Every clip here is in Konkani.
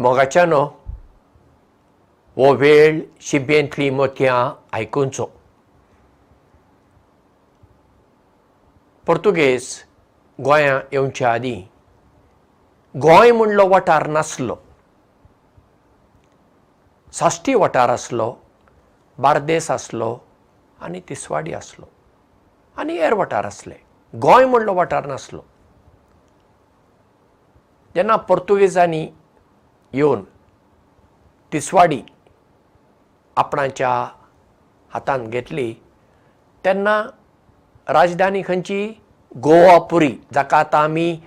मोगाच्यानो हो वेळ शिबेंतली मोतयां आयकुचो पुर्तुगेज गोंयां येवच्या आदीं गोंय म्हणलो वाठार नासलो. साश्टी वाठार आसलो बार्देस आसलो आनी तिसवाडी आसलो आनी हेर वाठार आसले. गोंय म्हणलो वाठार नासलो. जेन्ना पुर्तुगेजांनी येवन तिसवाडी आपणाच्या हातांत घेतली तेन्ना राजधानी खंयची? गोवापुरी जाका आतां आमी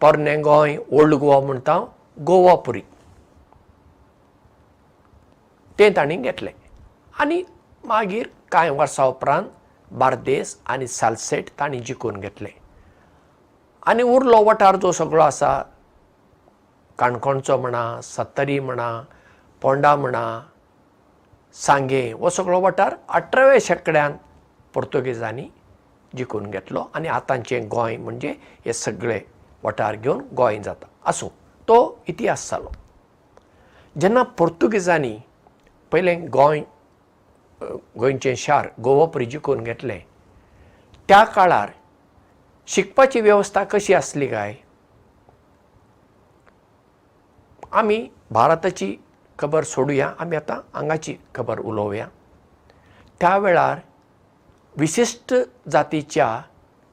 पोरनें गोंय ओल्ड गोवा म्हणटा गोवापुरी तें तांणी घेतलें. आनी मागीर कांय वर्सां उपरांत बार्देस आनी सालसेट तांणी जिखून घेतले. आनी उरलो वाठार जो सगळो आसा काणकोणचो म्हणा सत्तरी म्हणा पोंडा म्हणा सांगे हो सगळो वाठार अठराव्या शेंकड्यान पुर्तुगेजांनी जिखून घेतलो आनी आतांचें गोंय म्हणजे हे सगळे वाठार घेवन गोंय जाता. आसूं तो इतिहास जालो. जेन्ना पुर्तुगेजांनी पयलें गोंय गोंयचें शार गोवापुरी जिखून घेतलें त्या काळार शिकपाची वेवस्था कशी आसली काय आमी भारताची खबर सोडुया आमी आतां हांगाची खबर उलोवया. त्या वेळार विशिश्ट जातीच्या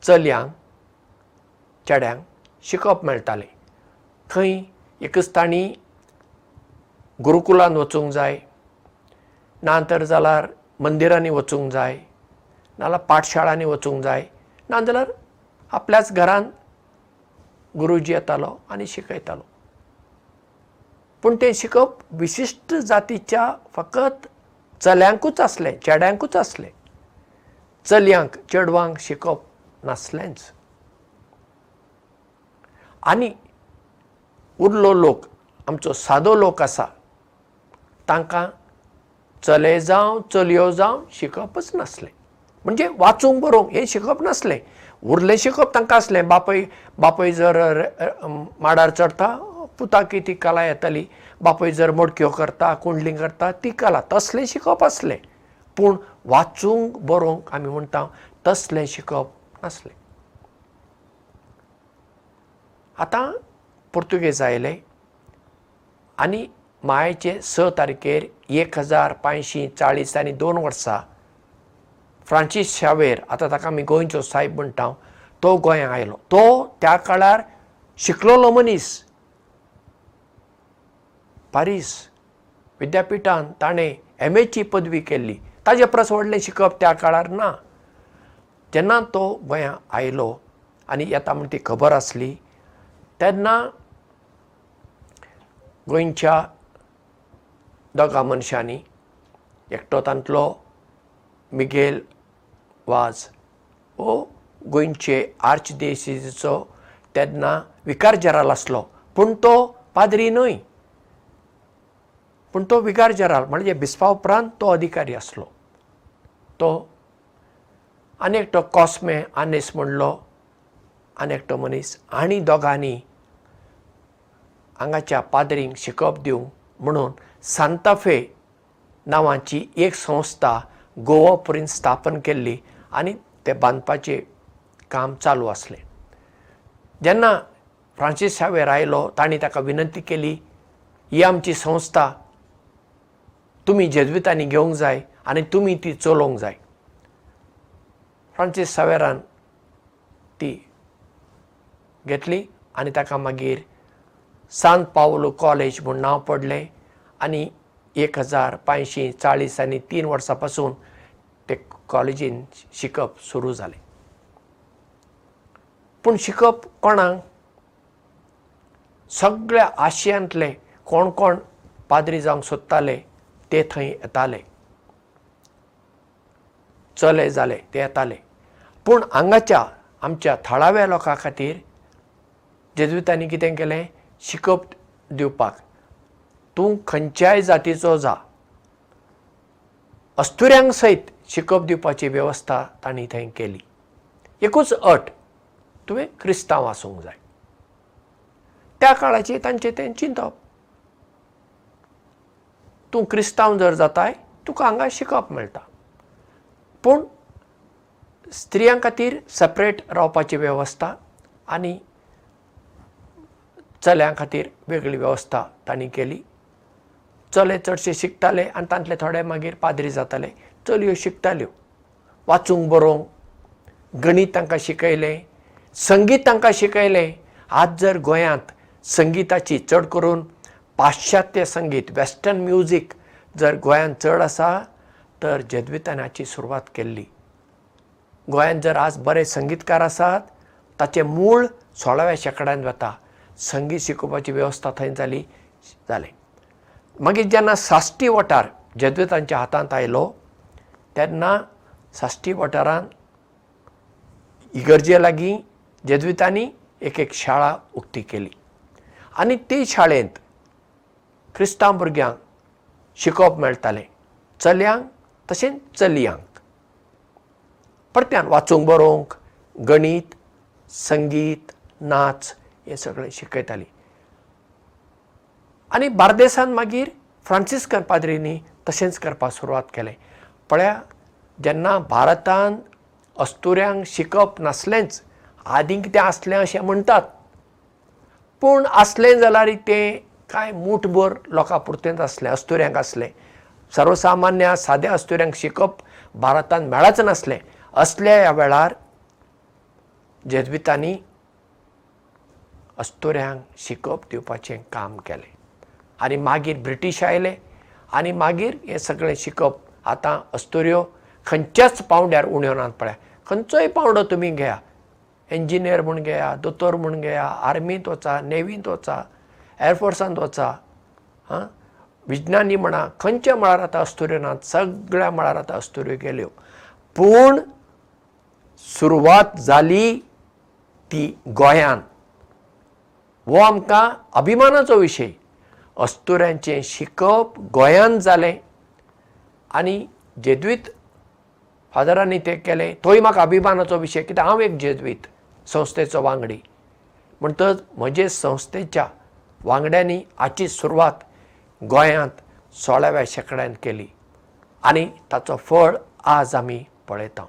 चलयांक चेड्यांक शिकप मेळटालें. खंय एकच तांणी गुरुकुलांत वचूंक जाय ना तर जाल्यार मंदिरांनी वचूंक जाय नाल्यार पाठशाळांनी वचूंक जाय नाजाल्यार आपल्याच घरांत गुरुजी येतालो आनी शिकयतालो पूण तें शिकप विशिश्ट जातीच्या फकत चल्यांकूच आसलें चेड्यांकूच आसलें. चलयांक चेडवांक शिकप नासलेंच आनी उरलो लोक आमचो सादो लोक आसा तांकां चले जावं चलयो जावं शिकपच नासलें. म्हणजे वाचूंक बरोवंक हें शिकप नासलें. उरलें शिकप तांकां आसलें. बापय बापय जर माडार चडटा पुताकी ती कला येताली. बापय जर मडक्यो करता कुंडली करता ती कला तसलें शिकप आसलें. पूण वाचूंक बरोवंक आमी म्हणटा तसलें शिकप नासलें. आतां पुर्तुगेज आयले आनी मायेचे स तारखेर एक हजार पांयशीं चाळीस आनी दोन वर्सां फ्रांसीस शावेर आतां ताका आमी गोंयचो सायब म्हणटा तो गोंयांत आयलो. तो त्या काळार शिकलोलो मनीस पारीस विद्यापिठांत ताणें एम एची पदवी केल्ली. ताजे परस व्हडलें शिकप त्या काळार ना. जेन्ना तो गोंयांत आयलो आनी येता म्हण ती खबर आसली तेन्ना गोंयच्या दोगा मनशांनी एकटो तांतलो मिगेल वाज हो गोंयचे आर्च देसीचो तेन्ना विकार जराल आसलो. पूण तो पाद्री न्हय पूण तो विकार जराल म्हणजे बिस्पा उपरांत तो अधिकारी आसलो. तो आनी एकटो कॉस्मे आनेस म्हणलो आनी एकटो मनीस आनी दोगांनी हांगाच्या पाद्रींक शिकप दिवंक म्हणून सांताफे नांवाची एक संस्था गोवा पर्यंत स्थापन केल्ली आनी तें बांदपाचें काम चालू आसलें. जेन्ना फ्रांसीस शावेर आयलो तांणी ताका विनंती केली ही आमची संस्था तुमी जेजवितांनी घेवंक जाय आनी तुमी ती चलोवंक जाय. फ्रांसीस सावेरान ती घेतली आनी ताका मागीर सांत पावलो कॉलेज म्हूण नांव पडलें आनी एक हजार पांयशीं चाळीस आनी तीन वर्सां पासून ते कॉलेजीन शिकप सुरू जालें. पूण शिकप कोणाक? सगळ्या आशियांतले कोण कोण पाद्री जावंक सोदताले ते थंय येताले. चले जाले ते येताले. पूण हांगाच्या आमच्या थळाव्या लोकां खातीर जेजुतांनी कितें केलें? शिकप दिवपाक. तूं खंयच्याय जातीचो जा. अस्तुऱ्यांक सयत शिकप दिवपाची वेवस्था तांणी थंय केली. एकूच अट तुवें क्रिस्तांव आसूंक जाय. त्या काळाची तांचें तें चिंतप तूं क्रिस्तांव जर जाताय तुका हांगा शिकप मेळटा. पूण स्त्रियां खातीर सेपरेट रावपाची वेवस्था आनी चल्यां खातीर वेगळी वेवस्था तांणी केली. चले चडशे शिकताले आनी तांतले थोडे मागीर पाद्री जाताले. चलयो शिकताल्यो. वाचूंक बरोवंक गणीत तांकां शिकयलें संगीत तांकां शिकयलें. आज जर गोंयांत संगिताची चड करून पाश्चात्य संगीत वेस्टर्न म्युजीक जर गोंयांत चड आसा तर जेद्वितांनी हाची सुरवात केल्ली. गोंयांत जर आज बरे संगीतकार आसात ताचें मूळ सोळाव्या शेंकड्यान वता संगीत शिकोवपाची वेवस्था थंय जाली जालें. मागीर जेन्ना साश्टी वठार जेद्वितांच्या हातांत आयलो तेन्ना साश्टी वाठारांत इगर्जे लागीं जेद्वितांनी एक एक शाळा उक्ती केली. आनी ते शाळेंत क्रिस्तांव भुरग्यांक शिकोवप मेळटालें. चलयांक तशेंच चलयांक. परत्यान वाचूंक बरोवंक गणीत संगीत नाच हें सगळें शिकयतालीं. आनी बार्देसान मागीर फ्रांसिस्कन पाद्रींनी तशेंच करपाक सुरवात केलें. पळया जेन्ना भारतांत अस्तुऱ्यांक शिकप नासलेंच आदीं कितें आसलें अशें म्हणटात पूण आसलें जाल्यार तें कांय मूठभर लोकां पुरतेंच आसलें अस्तुऱ्यांक आसलें. सर्वसामान्य साद्या अस्तुऱ्यांक शिकप भारतांत मेळच नासलें. असल्या ह्या वेळार जेजवितांनी अस्तुऱ्यांक शिकप दिवपाचें काम केलें. आनी मागीर ब्रिटीश आयले. आनी मागीर हें सगळें शिकप आतां अस्तुऱ्यो खंयच्याच पावंड्यार उण्यो नात पळय. खंयचोय पावंडो तुमी घेया. इंजिनियर म्हूण घेया दोतोर म्हूण घेया आर्मींत वचा नेवींत वचा एअरफोर्सांत वचा हां? विज्ञानी म्हणा खंयच्या मळार आतां अस्तुऱ्यो नात? सगळ्या मळार आतां अस्तुऱ्यो गेल्यो. पूण सुरवात जाली ती गोंयांत हो आमकां अभिमानाचो विशय. अस्तुऱ्यांचें शिकप गोंयांत जालें. आनी जेद्वीत फादरांनी तें केलें तोय म्हाका अभिमानाचो विशय. कित्याक हांव एक जेद्वीत संस्थेचो वांगडी. म्हणटच म्हजे संस्थेच्या वांगड्यांनी हाची सुरवात गोंयांत सोळाव्या शेंकड्यान केली. आनी ताचो फळ आज आमी पळयता.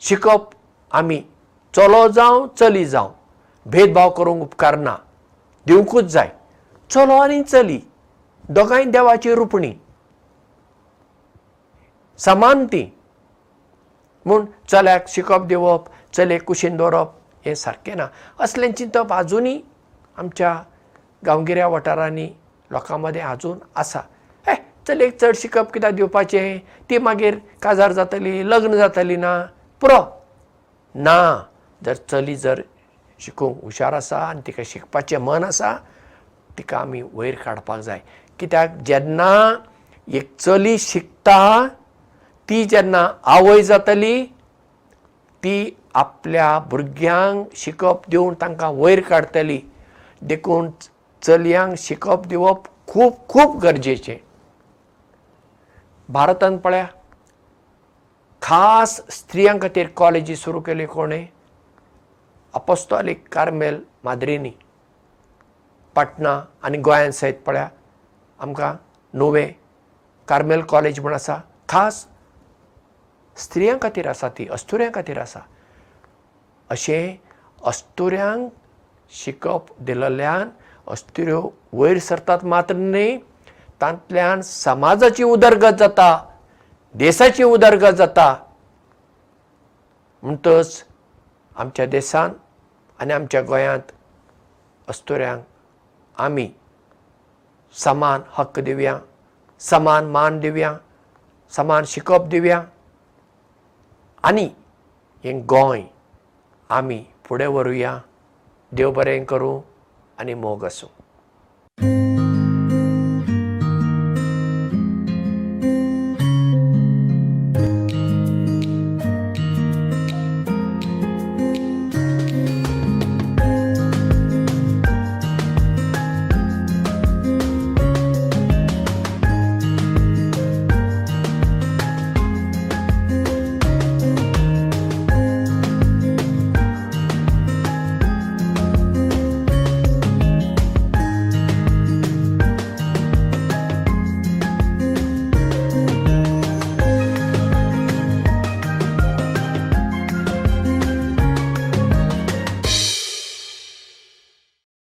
शिकप आमी चलो जावं चली जावं. भेदभाव करूंक उपकार ना. दिवंकूच जाय. चलो आनी चली. दोगांय देवाची रुपणी. समान ती म्हूण चल्याक शिकप दिवप चलयेक कुशीन दवरप हें सारकें ना. असलें चिंतप आजुनूय आमच्या गांवगिऱ्या वाठारांनी लोकां मदें आजून आसा. हे चलयेक चड शिकप कित्याक दिवपाचें? ती मागीर काजार जातली लग्न जातली ना? पुरो. ना. जर चली जर शिकूंक हुशार आसा आनी तिका शिकपाचें मन आसा तिका आमी वयर काडपाक जाय. कित्याक जेन्ना एक चली शिकता ती जेन्ना आवय जातली ती आपल्या भुरग्यांक शिकप दिवन तांकां वयर काडटली देखून चलयांक शिकप दिवप खूब खूब गरजेचें. भारतांत पळया खास स्त्रियां खातीर कॉलेजी सुरू केली कोणें? अपोस्तॉलीक कार्मेल माद्रिनी. पाटणा आनी गोंयांत सयत पळया आमकां नुवें कार्मेल कॉलेज म्हूण आसा. खास स्त्रियां खातीर आसा ती अस्तुऱ्यां खातीर आसा. अशें अस्तुऱ्यांक शिकप दिलेल्यान अस्तुऱ्यो वयर सरतात मात्र न्ही तांतल्यान समाजाची उदरगत जाता देशाची उदरगत जाता. म्हणटच आमच्या देशांत आनी आमच्या गोंयांत अस्तुऱ्यांक आमी समान हक्क दिवया समान मान दिवया समान शिकप दिवया. आनी हें गोंय आमी फुडें व्हरुया देव बरें करूं आनी मोग आसूं